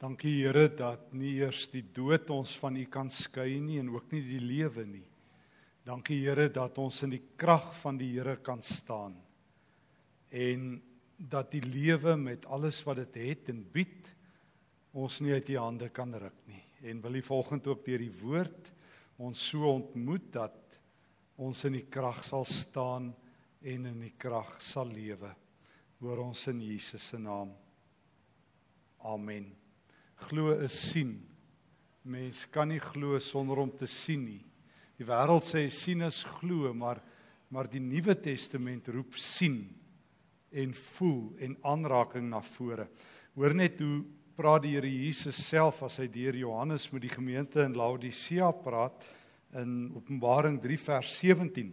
Dankie Here dat nie eers die dood ons van U kan skei nie en ook nie die lewe nie. Dankie Here dat ons in die krag van die Here kan staan. En dat die lewe met alles wat dit het en bied ons nie uit U hande kan ruk nie. En wil U volgende ook deur die woord ons so ontmoet dat ons in die krag sal staan en in die krag sal lewe. Hoor ons in Jesus se naam. Amen glo is sien. Mens kan nie glo sonder om te sien nie. Die wêreld sê sien is glo, maar maar die Nuwe Testament roep sien en voel en aanraking na vore. Hoor net hoe praat die Here Jesus self as hy deur Johannes met die gemeente in Laodicea praat in Openbaring 3 vers 17.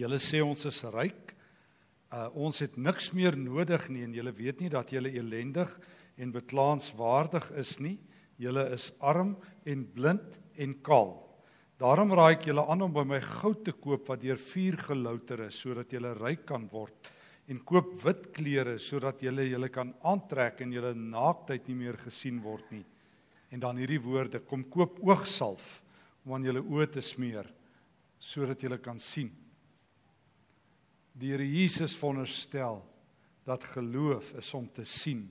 Julle sê ons is ryk. Uh, ons het niks meer nodig nie en julle weet nie dat julle elendig en beklaanswaardig is nie. Julle is arm en blind en kaal. Daarom raai ek julle aan om by my goud te koop wat deur vuur gelouter is sodat julle ryk kan word en koop wit klere sodat julle julle kan aantrek en julle naaktheid nie meer gesien word nie. En dan hierdie woorde: Kom koop oogsalf om aan julle oë te smeer sodat julle kan sien. Die Here Jesus veronderstel dat geloof is om te sien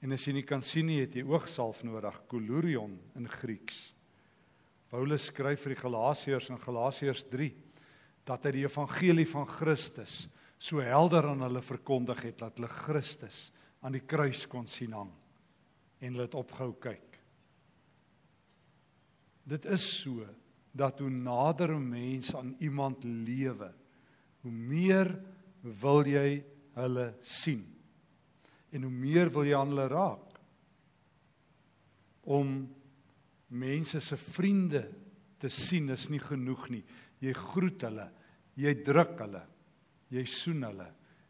En as jy nie kan sien nie, het jy oogsalf nodig, kolurion in Grieks. Paulus skryf vir die Galasiërs in Galasiërs 3 dat hy die evangelie van Christus so helder aan hulle verkondig het dat hulle Christus aan die kruis kon sien hang en hulle het opgehou kyk. Dit is so dat hoe nader 'n mens aan iemand lewe, hoe meer wil jy hulle sien en hoe meer wil jy aan hulle raak? Om mense se vriende te sien is nie genoeg nie. Jy groet hulle jy druk hulle jy soen hulle.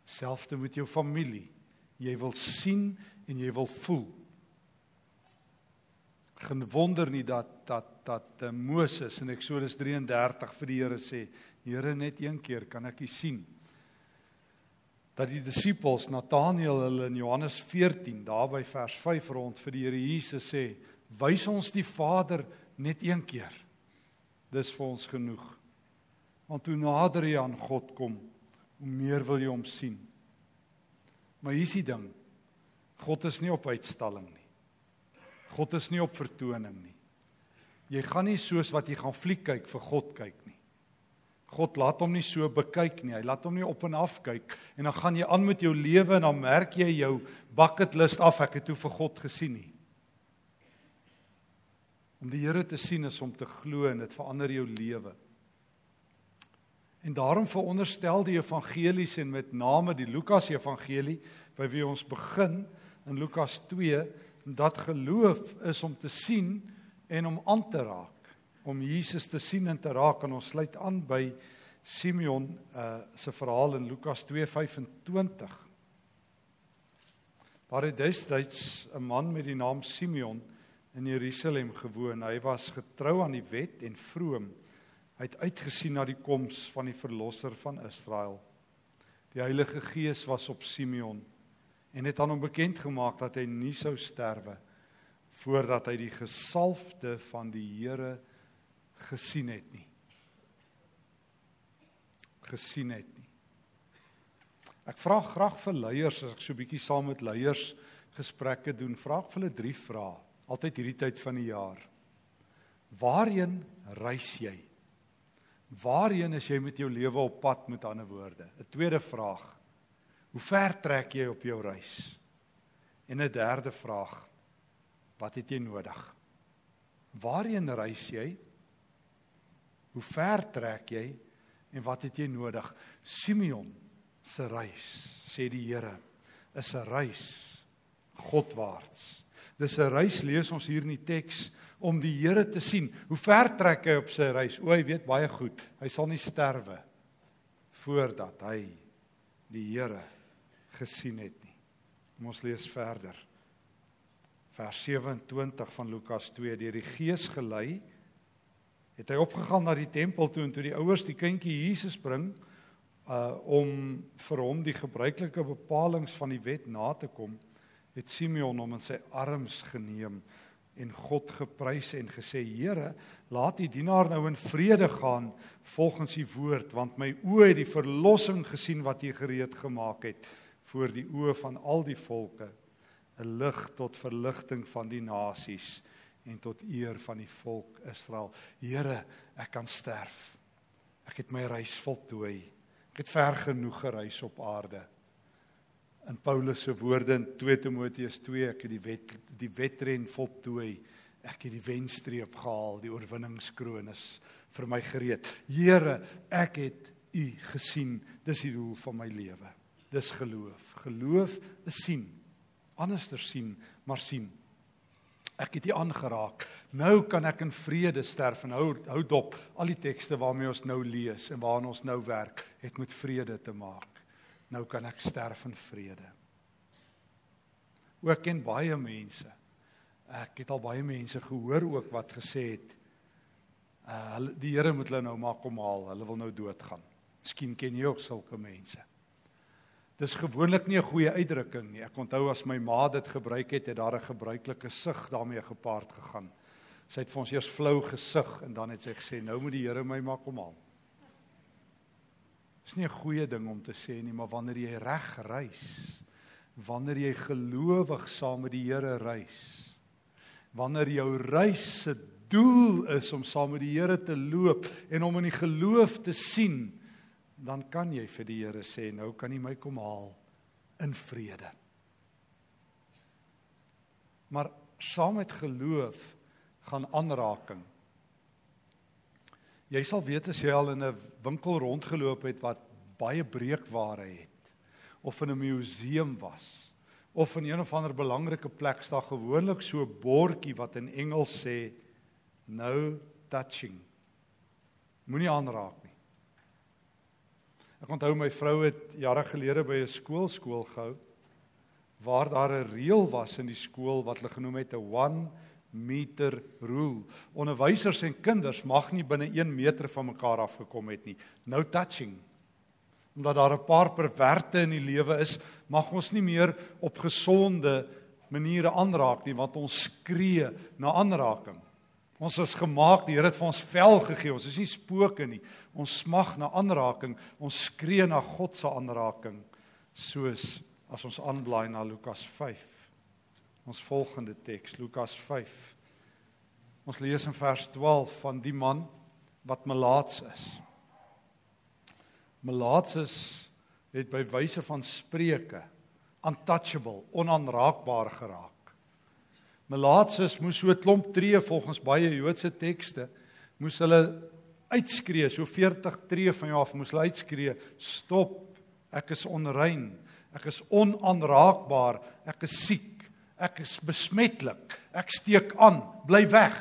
Selfs met jou familie. Jy wil sien en jy wil voel. Geen wonder nie dat dat dat uh, Moses in Eksodus 33 vir die Here sê Here net een keer kan ek U sien dat die disippels Nataneel hulle in Johannes 14 daar by vers 5 rond vir die Here Jesus sê wys ons die Vader net een keer. Dis vir ons genoeg. Want hoe nader jy aan God kom hoe meer wil jy hom sien. Maar hier's die ding. God is nie op uitstalling nie. God is nie op vertoning nie. Jy gaan nie soos wat jy gaan fliek kyk vir God kyk nie God laat hom nie so bekyk nie. Hy laat hom nie op en af kyk en dan gaan jy aan met jou lewe en dan merk jy jou bucket list af ek het toe vir God gesien nie. Om die Here te sien is om te glo en dit verander jou lewe. En daarom veronderstel die evangelies en met name die Lukas evangelie by wie ons begin in Lukas 2 dat geloof is om te sien en om aan te raak om Jesus te sien en te raak en ons sluit aan by Simeon uh se verhaal in Lukas 2:25. Daar het destyds 'n man met die naam Simeon in Jerusalem gewoon. Hy was getrou aan die wet en vroom. Hy het uitgesien na die koms van die verlosser van Israel. Die Heilige Gees was op Simeon en het aan hom bekend gemaak dat hy nie sou sterwe voordat hy die gesalfde van die Here gesien het nie. gesien het nie. Ek vra graag vir leiers as ek so 'n bietjie saam met leiers gesprekke doen, vra ek vir hulle drie vrae altyd hierdie tyd van die jaar. Waarheen reis jy? Waarheen is jy met jou lewe op pad met ander woorde? 'n Tweede vraag. Hoe ver trek jy op jou reis? En 'n derde vraag. Wat het jy nodig? Waarheen reis jy? Hoe ver trek jy en wat het jy nodig? Simeon se reis, sê die Here, is 'n reis Godwaarts. Dis 'n reis lees ons hier in die teks om die Here te sien. Hoe ver trek hy op sy reis? O, hy weet baie goed. Hy sal nie sterwe voordat hy die Here gesien het nie. Kom ons lees verder. Vers 27 van Lukas 2: Deur die Gees gelei het hy opgegaan na die tempel toe en toe die ouers die kindjie Jesus bring uh om vir hom die gebruikelike bepalinge van die wet na te kom, het Simeon hom in sy arms geneem en God geprys en gesê: "Here, laat U dienaar nou in vrede gaan volgens U woord, want my oë het die verlossing gesien wat U gereed gemaak het voor die oë van al die volke, 'n lig tot verligting van die nasies en tot eer van die volk Israel. Here, ek kan sterf. Ek het my reis voltooi. Ek het ver genoeg gereis op aarde." in Paulus se woorde in 2 Timoteus 2 ek het die wet die wedren voltooi ek het die wenstreep gehaal die oorwinningskroon is vir my gereed Here ek het u gesien dis die doel van my lewe dis geloof geloof is sien anderster sien maar sien ek het u aangeraak nou kan ek in vrede sterf en hou hou dop al die tekste waarmee ons nou lees en waaraan ons nou werk het met vrede te maak nou kan ek sterf in vrede. Ook ken baie mense. Ek het al baie mense gehoor ook wat gesê het uh hulle die Here moet hulle nou maar kom haal. Hulle wil nou doodgaan. Miskien ken jy ook sulke mense. Dis gewoonlik nie 'n goeie uitdrukking nie. Ek onthou as my ma dit gebruik het, het daar 'n gebruikelike sug daarmee gepaard gegaan. Sy het vir ons eers flou gesug en dan het sy gesê nou moet die Here my maar kom haal. Dis nie 'n goeie ding om te sê nie, maar wanneer jy reg reis, wanneer jy gelowig saam met die Here reis, wanneer jou reis se doel is om saam met die Here te loop en om in die geloof te sien, dan kan jy vir die Here sê, nou kan jy my kom haal in vrede. Maar saam met geloof gaan aanraking Jy sal weet as jy al in 'n winkel rondgeloop het wat baie breekware het of in 'n museum was of in een of ander belangrike plek staan gewoonlik so 'n bordjie wat in Engels sê no touching. Moenie aanraak. Ek onthou my vrou het jare gelede by 'n skool skool gehou waar daar 'n reël was in die skool wat hulle genoem het 'n one meter rule. Onderwysers en kinders mag nie binne 1 meter van mekaar afgekom het nie. No touching. Omdat daar 'n paar perverte in die lewe is, mag ons nie meer op gesonde maniere aanraak nie want ons skree na aanraking. Ons is gemaak, die Here het vir ons vel gegee. Ons is nie spooke nie. Ons smag na aanraking. Ons skree na God se aanraking. Soos as ons aanblaai na Lukas 5. Ons volgende teks, Lukas 5. Ons lees in vers 12 van die man wat melaats is. Melaats is het by wyse van spreuke untouchable, onaanraakbaar geraak. Melaatses moes so 'n klomp tree volgens baie Joodse tekste moes hulle uitskree, so 40 tree van jou af moes hulle uitskree, stop, ek is onrein, ek is onaanraakbaar, ek is siek ek is besmetlik. Ek steek aan, bly weg.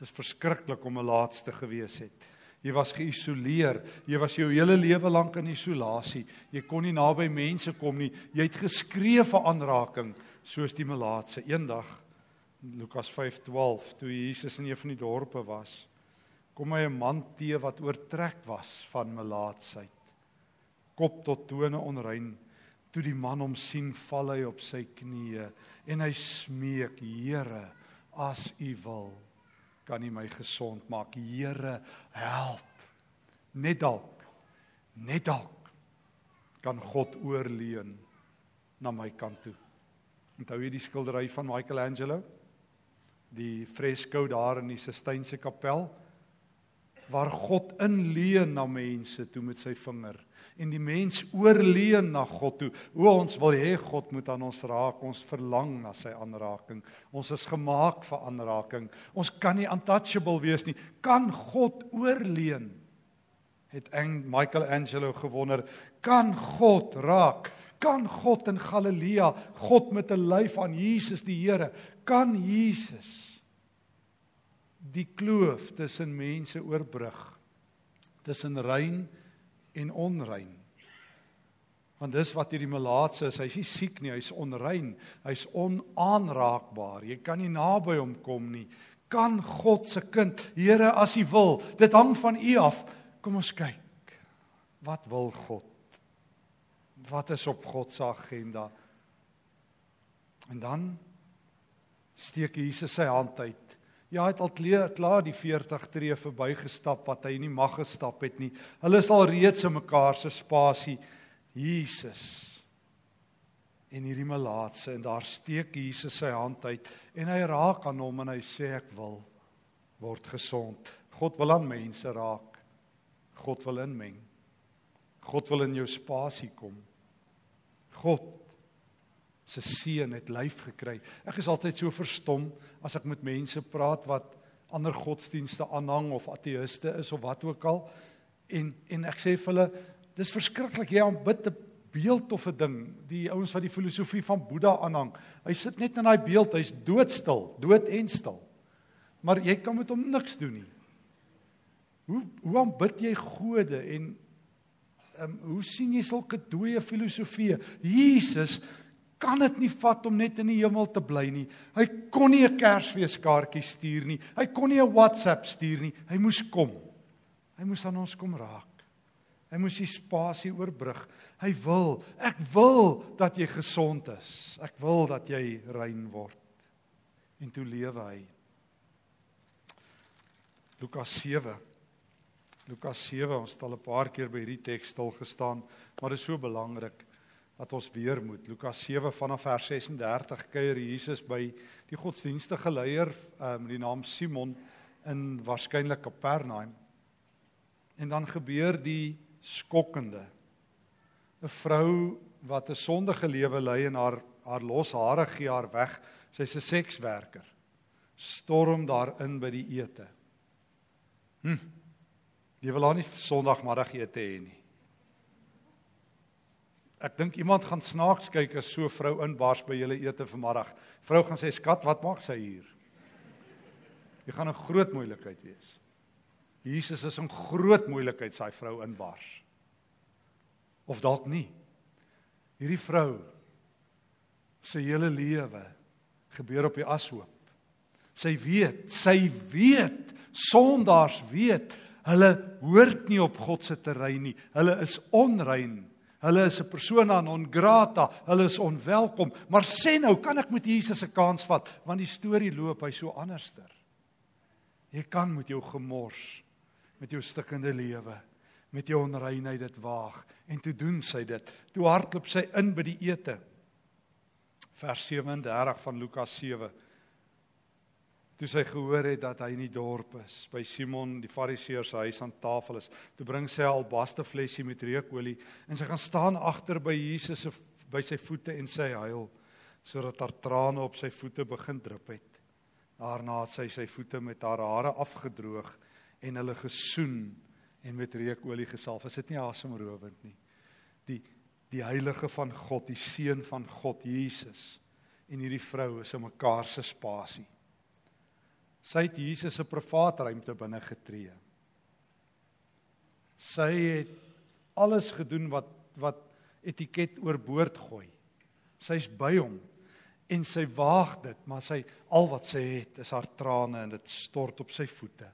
Dis verskriklik om 'n laaste gewees het. Jy was geïsoleer. Jy was jou hele lewe lank in isolasie. Jy kon nie naby mense kom nie. Jy het geskree vir aanraking soos die melaatse. Eendag Lukas 5:12 toe Jesus in een van die dorpe was, kom hy 'n man te wat oortrek was van melaatsheid. Kop tot tone onrein Toe die man hom sien, val hy op sy knieë en hy smeek: "Here, as U wil, kan U my gesond maak. Here, help. Net dalk, net dalk kan God oorleun na my kant toe." Onthou jy die skildery van Michelangelo? Die fresko daar in die Sistynse kapel waar God inleun na mense toe met sy vinger en die mens oorleen na God toe. O ons wil hê God moet aan ons raak. Ons verlang na sy aanraking. Ons is gemaak vir aanraking. Ons kan nie untouchable wees nie. Kan God oorleen? Het Eng Michael Angelo gewonder, kan God raak? Kan God in Galilea, God met 'n lyf aan Jesus die Here, kan Jesus die kloof tussen mense oorbrug? Tussen rein en onrein. Want dis wat hierdie melaatse is, hy's nie siek nie, hy's onrein, hy's onaanraakbaar. Jy kan nie naby hom kom nie. Kan God se kind, Here as U wil, dit hang van U af. Kom ons kyk. Wat wil God? Wat is op God se agenda? En dan steek Jesus sy hand uit. Ja, hy het al klaar, klaar die 40 tree verbygestap wat hy nie mag gestap het nie. Hulle is al reeds in mekaar se spasie. Jesus en hierdie malaatse en daar steek Jesus sy hand uit en hy raak aan hom en hy sê ek wil word gesond. God wil aan mense raak. God wil inmeng. God wil in jou spasie kom. God se seun het lyf gekry. Ek is altyd so verstom as ek met mense praat wat ander godsdienste aanhang of ateïste is of wat ook al. En en ek sê vir hulle dis verskriklik jy aanbid 'n beeld of 'n ding die ouens wat die filosofie van Boeddha aanhang. Hy sit net in daai beeld hy's doodstil dood en stil. Maar jy kan met hom niks doen nie. Hoe hoe aanbid jy gode en um, hoe sien jy sulke dooie filosofieë Jesus kan dit nie vat om net in die hemel te bly nie. Hy kon nie 'n Kersfeeskaartjie stuur nie. Hy kon nie 'n WhatsApp stuur nie. Hy moes kom. Hy moes aan ons kom raak. Hy moes die spasie oorbrug. Hy wil, ek wil dat jy gesond is. Ek wil dat jy rein word. En toe lewe hy. Lukas 7. Lukas 7, ons het al 'n paar keer by hierdie teks stil gestaan, maar dit is so belangrik dat ons weer moet. Lukas 7 vanaf vers 36 kuier Jesus by die godsdienstige leier um, met die naam Simon in waarskynlik Kapernaum. En dan gebeur die skokkende. 'n Vrou wat 'n sondige lewe lei en haar haar los hare gee haar weg. Sy's 'n sekswerker. Storm daarin by die ete. Hm. Jy wil haar nie Sondagmiddagete hê nie. Ek dink iemand gaan snaaks kyk as so vrou inbars by julle ete vanmiddag. Vrou gaan sê skat, wat maak sy hier? Jy gaan 'n groot moeilikheid wees. Jesus is 'n groot moeilikheid sy vrou inbars. Of dalk nie. Hierdie vrou se hele lewe gebeur op die ashoop. Sy weet, sy weet, sondaars weet, hulle hoort nie op God se terrein nie. Hulle is onrein Hulle is 'n persona non grata, hulle is onwelkom. Maar sê nou, kan ek met Jesus 'n kans vat want die storie loop hy so anderster. Jy kan met jou gemors, met jou stikkende lewe, met jou onreinheid dit waag en toe doen sy dit. Toe hardloop sy in by die ete. Vers 37 van Lukas 7 toe sy gehoor het dat hy in die dorp is by Simon die Fariseer se huis aan tafel is, toe bring sy 'n albaste flesie met reukolie en sy gaan staan agter by Jesus se by sy voete en sy huil sodat haar trane op sy voete begin drup het. Daarna het sy sy voete met haar hare afgedroog en hulle gesoen en met reukolie gesalf. Is dit nie asemrowend nie? Die die heilige van God, die seun van God Jesus en hierdie vrou is in mekaar se spasie. Sy het Jesus se privaat ruimte binne getree. Sy het alles gedoen wat wat etiket oorboord gooi. Sy's by hom en sy waag dit, maar sy al wat sy het is haar trane en dit stort op sy voete.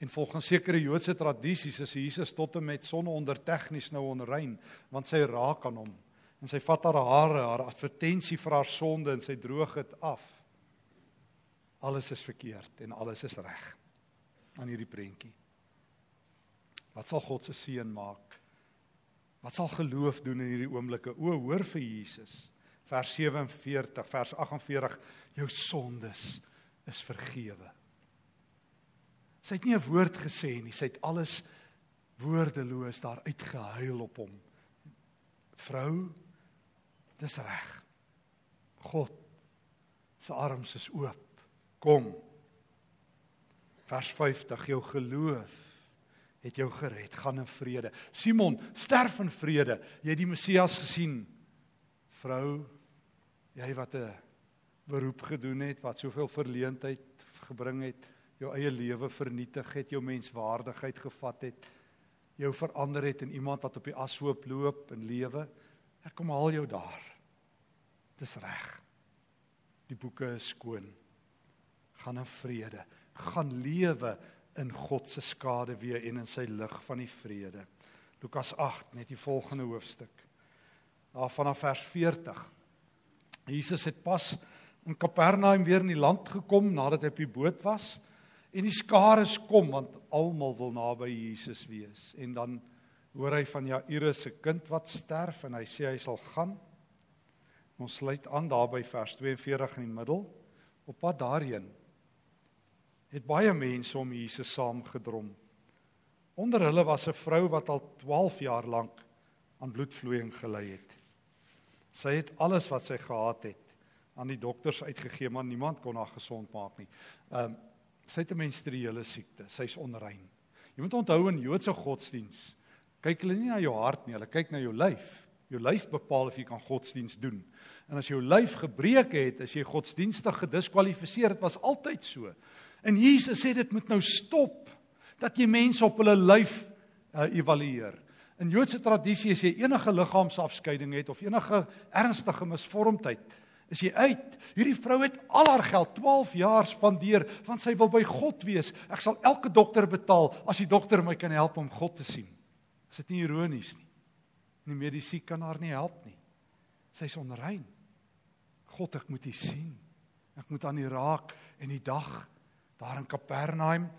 En volgens sekere Joodse tradisies is Jesus tot en met sonne onder tegnies nou onrein, want sy raak aan hom en sy vat haar hare, haar advertensie vir haar sonde en sy droog dit af alles is verkeerd en alles is reg aan hierdie prentjie. Wat sal God se seën maak? Wat sal geloof doen in hierdie oomblikke? O, hoor vir Jesus. Vers 47, vers 48, jou sondes is vergewe. Sy het nie 'n woord gesê nie, sy het alles woordeloos daar uitgehuil op hom. Vrou, dis reg. God se arms is oop kom. Vers 50 jou geloof het jou gered. Gaan in vrede. Simon, sterf in vrede. Jy het die Messias gesien. Vrou, jy wat 'n beroep gedoen het wat soveel verleentheid gebring het, jou eie lewe vernietig het, jou menswaardigheid gevat het, jou verander het in iemand wat op die ashoop loop en lewe. Ek kom haal jou daar. Dis reg. Die boeke is skoon gaan in vrede, gaan lewe in God se skade weer en in sy lig van die vrede. Lukas 8 net die volgende hoofstuk. Daar vanaf vers 40. Jesus het pas in Kapernaum weer in die land gekom nadat hy op die boot was. En die skare kom want almal wil naby Jesus wees. En dan hoor hy van Jairus se kind wat sterf en hy sê hy sal gaan. Ons sluit aan daar by vers 42 in die middel. Op pad daarheen het baie mense om Jesus saamgedrom. Onder hulle was 'n vrou wat al 12 jaar lank aan bloedvloeiing gely het. Sy het alles wat sy gehad het aan die dokters uitgegee, maar niemand kon haar gesond maak nie. Ehm um, sy het 'n menstruele siekte. Sy's onrein. Jy moet onthou in Joodse godsdiens kyk hulle nie na jou hart nie, hulle kyk na jou lyf. Jou lyf bepaal of jy kan godsdiens doen. En as jou lyf gebreek het, as jy godsdienstig gediskwalifiseer, dit was altyd so. En Jesus sê dit moet nou stop dat jy mense op hulle lyf uh, evalueer. In Joodse tradisie as jy enige liggaamsafskeiding het of enige ernstige misvormdheid, is jy uit. Hierdie vrou het al haar geld 12 jaar spandeer want sy wil by God wees. Ek sal elke dokter betaal as die dokter my kan help om God te sien. Is dit nie ironies nie? Die medisyne kan haar nie help nie. Sy's onrein. God, ek moet U sien. Ek moet aan U raak en die dag daar in Kapernaum,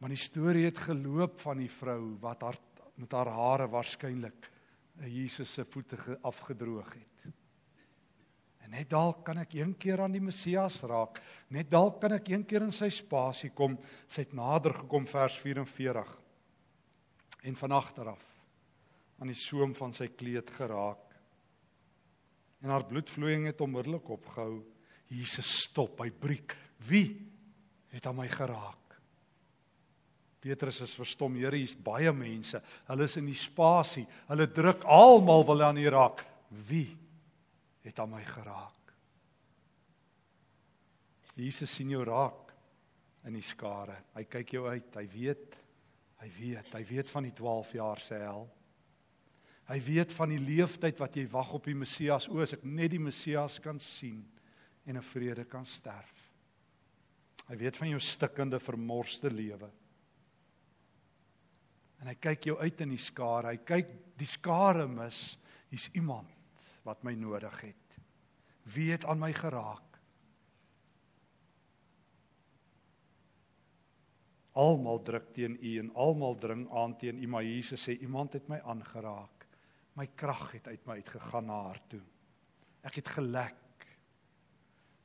maar die storie het geloop van die vrou wat haar met haar hare waarskynlik Jesus se voete afgedroog het. En net dalk kan ek een keer aan die Messias raak. Net dalk kan ek een keer in sy spasie kom. Sy het nader gekom vers 44. En van agter af aan die soem van sy kleed geraak. En haar bloedvloeiing het onmiddellik opgehou. Jesus stop, hy breek. Wie het aan my geraak? Petrus is verstom. Here, hier's baie mense. Hulle is in die spasie. Hulle druk almal wil aan U raak. Wie het aan my geraak. Jesus sien jou raak in die skare. Hy kyk jou uit. Hy weet. Hy weet. Hy weet van die 12 jaar se hel. Hy weet van die leeftyd wat jy wag op die Messias. O, as ek net die Messias kan sien en 'n vrede kan sterf. Hy weet van jou stikkende, vermorste lewe. En hy kyk jou uit in die skare. Hy kyk die skare mis. Hier's iemand wat my nodig het. Wie het aan my geraak? Almal druk teen u en almal dring aan teen u, maar Jesus sê iemand het my aangeraak. My krag het uit my uitgegaan na haar toe. Ek het gelek.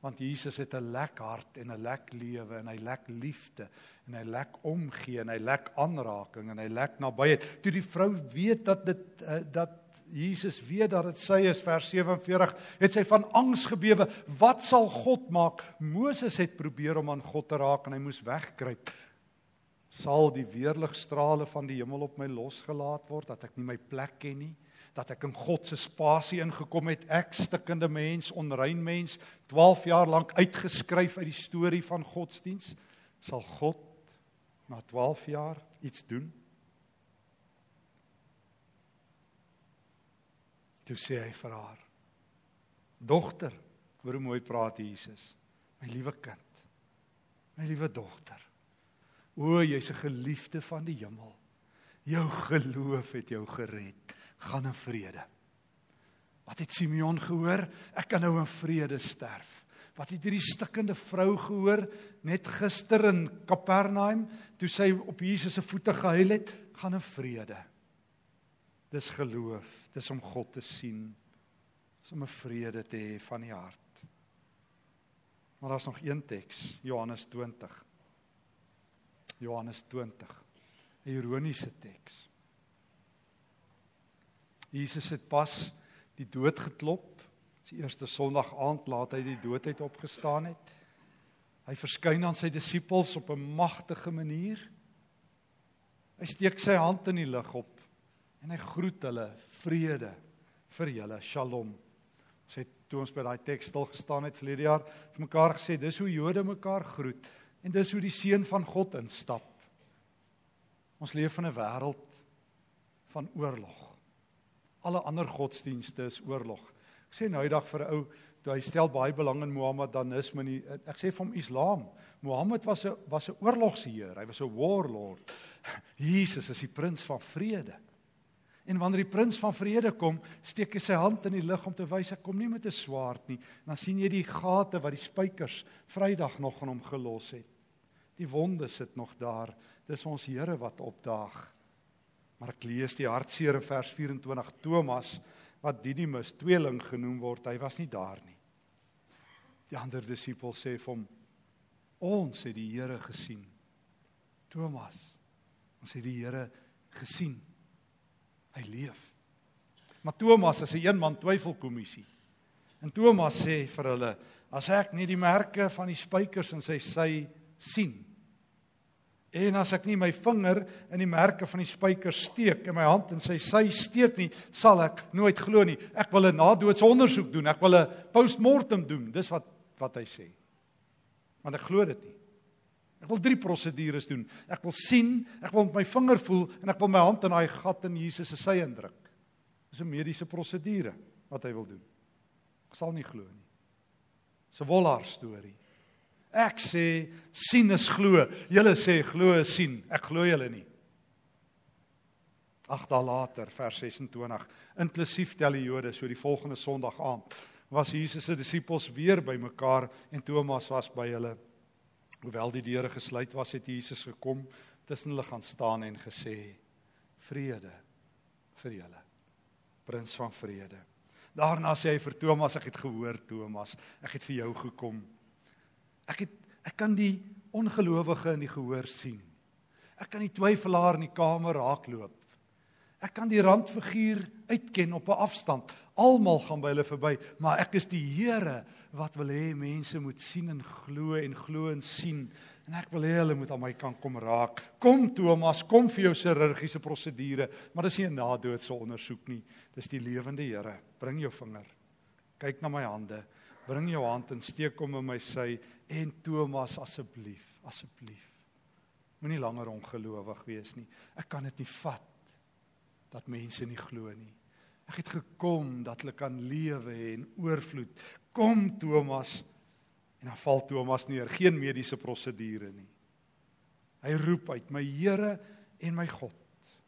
Want Jesus het 'n lek hart en 'n lek lewe en hy lek liefde en hy lek omgee en hy lek aanraking en hy lek nabyheid. Toe die vrou weet dat dit uh, dat Jesus weet dat dit sy is vers 47 het sy van angs gebewe. Wat sal God maak? Moses het probeer om aan God te raak en hy moes wegkruip. Sal die weerligstrale van die hemel op my losgelaat word dat ek nie my plek ken nie dat ek in God se spasie ingekom het ek stikkende mens onrein mens 12 jaar lank uitgeskryf uit die storie van godsdiens sal God na 12 jaar iets doen Toe sê hy vir haar: "Dogter, hoor hoe mooi praat Jesus. My liewe kind. My liewe dogter. O, jy's 'n geliefde van die hemel. Jou geloof het jou gered. Gaan in vrede." Wat het Simeon gehoor? Ek kan nou in vrede sterf. Wat het hierdie stikkende vrou gehoor net gister in Kapernaum toe sy op Jesus se voete gehuil het? Gaan in vrede. Dis geloof, dis om God te sien. Dis om 'n vrede te hê van die hart. Maar daar's nog een teks, Johannes 20. Johannes 20. 'n Ironiese teks. Jesus het pas die dood geklop. Dis die eerste Sondag aand laat hy die dood uit opgestaan het. Hy verskyn aan sy disippels op 'n magtige manier. Hy steek sy hand in die lug op en hy groet hulle vrede vir julle shalom ons het toe ons by daai teks stil gestaan het verlede jaar vir mekaar gesê dis hoe Jode mekaar groet en dis hoe die seun van God instap ons leef in 'n wêreld van oorlog alle ander godsdienste is oorlog ek sê nou die dag vir 'n ou toe hy stel baie belang in Mohammedanisme nie ek sê vir hom Islam Mohammed was 'n was 'n oorlogsheer hy was 'n warlord Jesus is die prins van vrede En wanneer die prins van vrede kom, steek hy sy hand in die lug om te wys ek kom nie met 'n swaard nie. En dan sien jy die gate wat die spykers Vrydag nog aan hom gelos het. Die wonde sit nog daar. Dis ons Here wat opdaag. Maar ek lees die hartseer in vers 24 Thomas wat Didimus tweeling genoem word, hy was nie daar nie. Die ander disipel sê vir hom ons het die Here gesien. Thomas, ons het die Here gesien. Hy leef. Maar Thomas is 'n eenman twyfelkommissie. En Thomas sê vir hulle, as ek nie die merke van die spykers in sy sy sien en as ek nie my vinger in die merke van die spykers steek en my hand in sy sy steek nie, sal ek nooit glo nie. Ek wil 'n nadoetse ondersoek doen. Ek wil 'n postmortem doen. Dis wat wat hy sê. Want ek glo dit nie. Ek wil drie prosedures doen. Ek wil sien, ek wil met my vinger voel en ek wil my hand in daai gat in Jesus se sy indruk. Dis 'n mediese prosedure wat hy wil doen. Ek sal nie glo nie. Dis 'n wollaar storie. Ek sê sien is glo. Julle sê glo is sien. Ek glo julle nie. Ag dae later vers 26 inklusief tel die Jode so die volgende Sondag aand was Jesus se disippels weer bymekaar en Thomas was by hulle. Hoewel die deure gesluit was, het Jesus gekom tussen hulle gaan staan en gesê: "Vrede vir julle." Prins van vrede. Daarna sê hy vir Thomas: "Ek het gehoor, Thomas, ek het vir jou gekom. Ek het ek kan die ongelowige in die gehoor sien. Ek kan die twyfelaar in die kamer raakloop. Ek kan die randfiguur uitken op 'n afstand. Almal gaan by hulle verby, maar ek is die Here wat wil hê mense moet sien en glo en glo en sien. En ek wil hê hulle moet aan my kan kom raak. Kom Thomas, kom vir jou chirurgiese prosedure, maar dis nie 'n nadoetse ondersoek nie. Dis die lewende Here. Bring jou vinger. Kyk na my hande. Bring jou hand en steek hom in my sy en Thomas asseblief, asseblief. Moenie langer ongelowig wees nie. Ek kan dit nie vat dat mense nie glo nie. Ek het gekom dat hulle kan lewe en oorvloed. Kom Thomas. En dan val Thomas neer, geen mediese prosedure nie. Hy roep uit: "My Here en my God."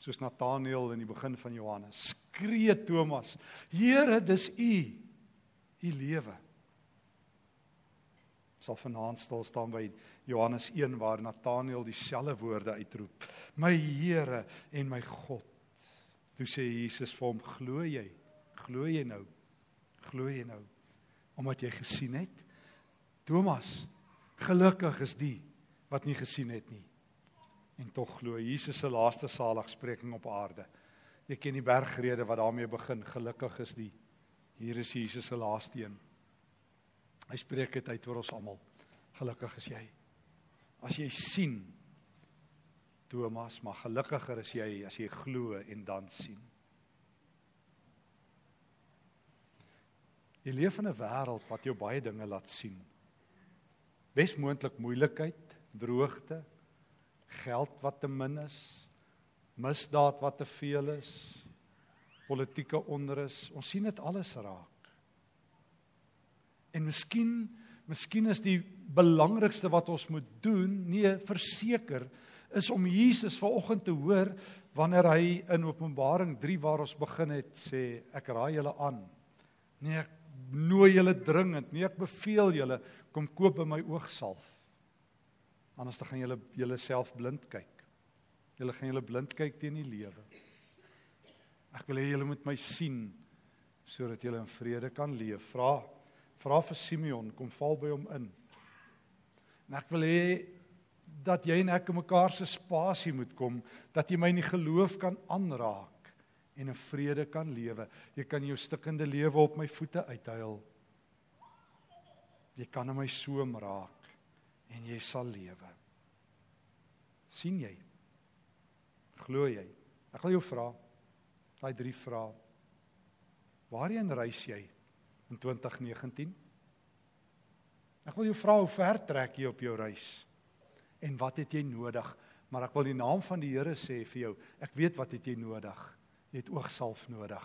Soos Nataneel in die begin van Johannes. Skree Thomas: "Here, dis U. U lewe." Sal vanaand stil staan by Johannes 1 waar Nataneel dieselfde woorde uitroep: "My Here en my God." Toe sê Jesus vir hom: "Glo jy? Glo jy nou? Glo jy nou?" omdat jy gesien het. Thomas, gelukkig is die wat nie gesien het nie en tog glo Jesus se laaste saligspreking op aarde. Jy ken die bergrede wat daarmee begin. Gelukkig is die hier is Jesus se laaste een. Hy spreek dit uit vir ons almal. Gelukkig is jy. As jy sien Thomas, maar gelukkiger is jy as jy glo en dan sien. Jy leef in 'n wêreld wat jou baie dinge laat sien. Besmoontlik moeilikheid, droogte, geld wat te min is, misdaad wat te veel is, politieke onrus. Ons sien dit alles raak. En miskien, miskien is die belangrikste wat ons moet doen, nee, verseker, is om Jesus vanoggend te hoor wanneer hy in Openbaring 3 waar ons begin het sê ek raai julle aan. Nee, ek nooi julle dringend. Nee, ek beveel julle kom koop by my oogsalf. Anders dan gaan julle julle self blind kyk. Julle gaan julle blind kyk teen die lewe. Ek wil hê julle moet my sien sodat julle in vrede kan leef. Vra vra vir Simeon, kom val by hom in. En ek wil hê dat jy en ek in mekaar se spasie moet kom, dat jy my in die geloof kan aanraak en in vrede kan lewe. Jy kan jou stikkende lewe op my voete uithuil. Jy kan aan my soem raak en jy sal lewe. sien jy? Glo jy? Ek wil jou vra daai drie vrae. Waarheen reis jy in 2019? Ek wil jou vra hoe ver trek jy op jou reis? En wat het jy nodig? Maar ek wil die naam van die Here sê vir jou. Ek weet wat het jy nodig? Jy het oogsalf nodig.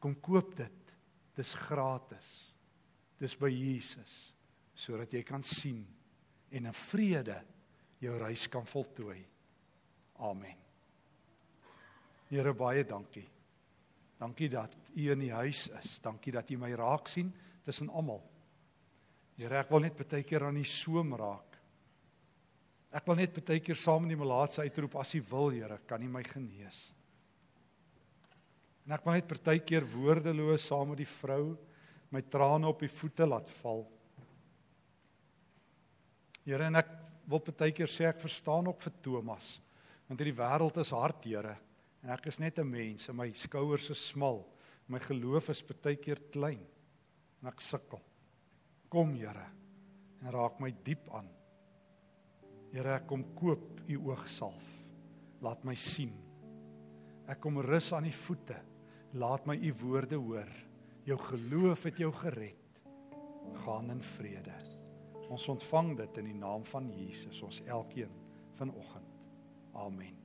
Kom koop dit. Dis gratis. Dis by Jesus sodat jy kan sien en in vrede jou reis kan voltooi. Amen. Here baie dankie Dankie dat U in die huis is. Dankie dat U my raak sien tussen almal. Here, ek wil net baie keer aan U soem raak. Ek wil net baie keer saam in die malaatse uitroep as U wil, Here, kan U my genees. En ek wil net baie keer woordeloos saam met die vrou my trane op die voete laat val. Here, en ek wil baie keer sê ek verstaan ook vir Thomas, want hierdie wêreld is hard, Here. En ek is net 'n mens en my skouers is smal. My geloof is baie keer klein. En ek sukkel. Kom Here en raak my diep aan. Here, ek kom koop u oogsalf. Laat my sien. Ek kom rus aan u voete. Laat my u woorde hoor. Jou geloof het jou gered. Gaan in vrede. Ons ontvang dit in die naam van Jesus, ons elkeen vanoggend. Amen.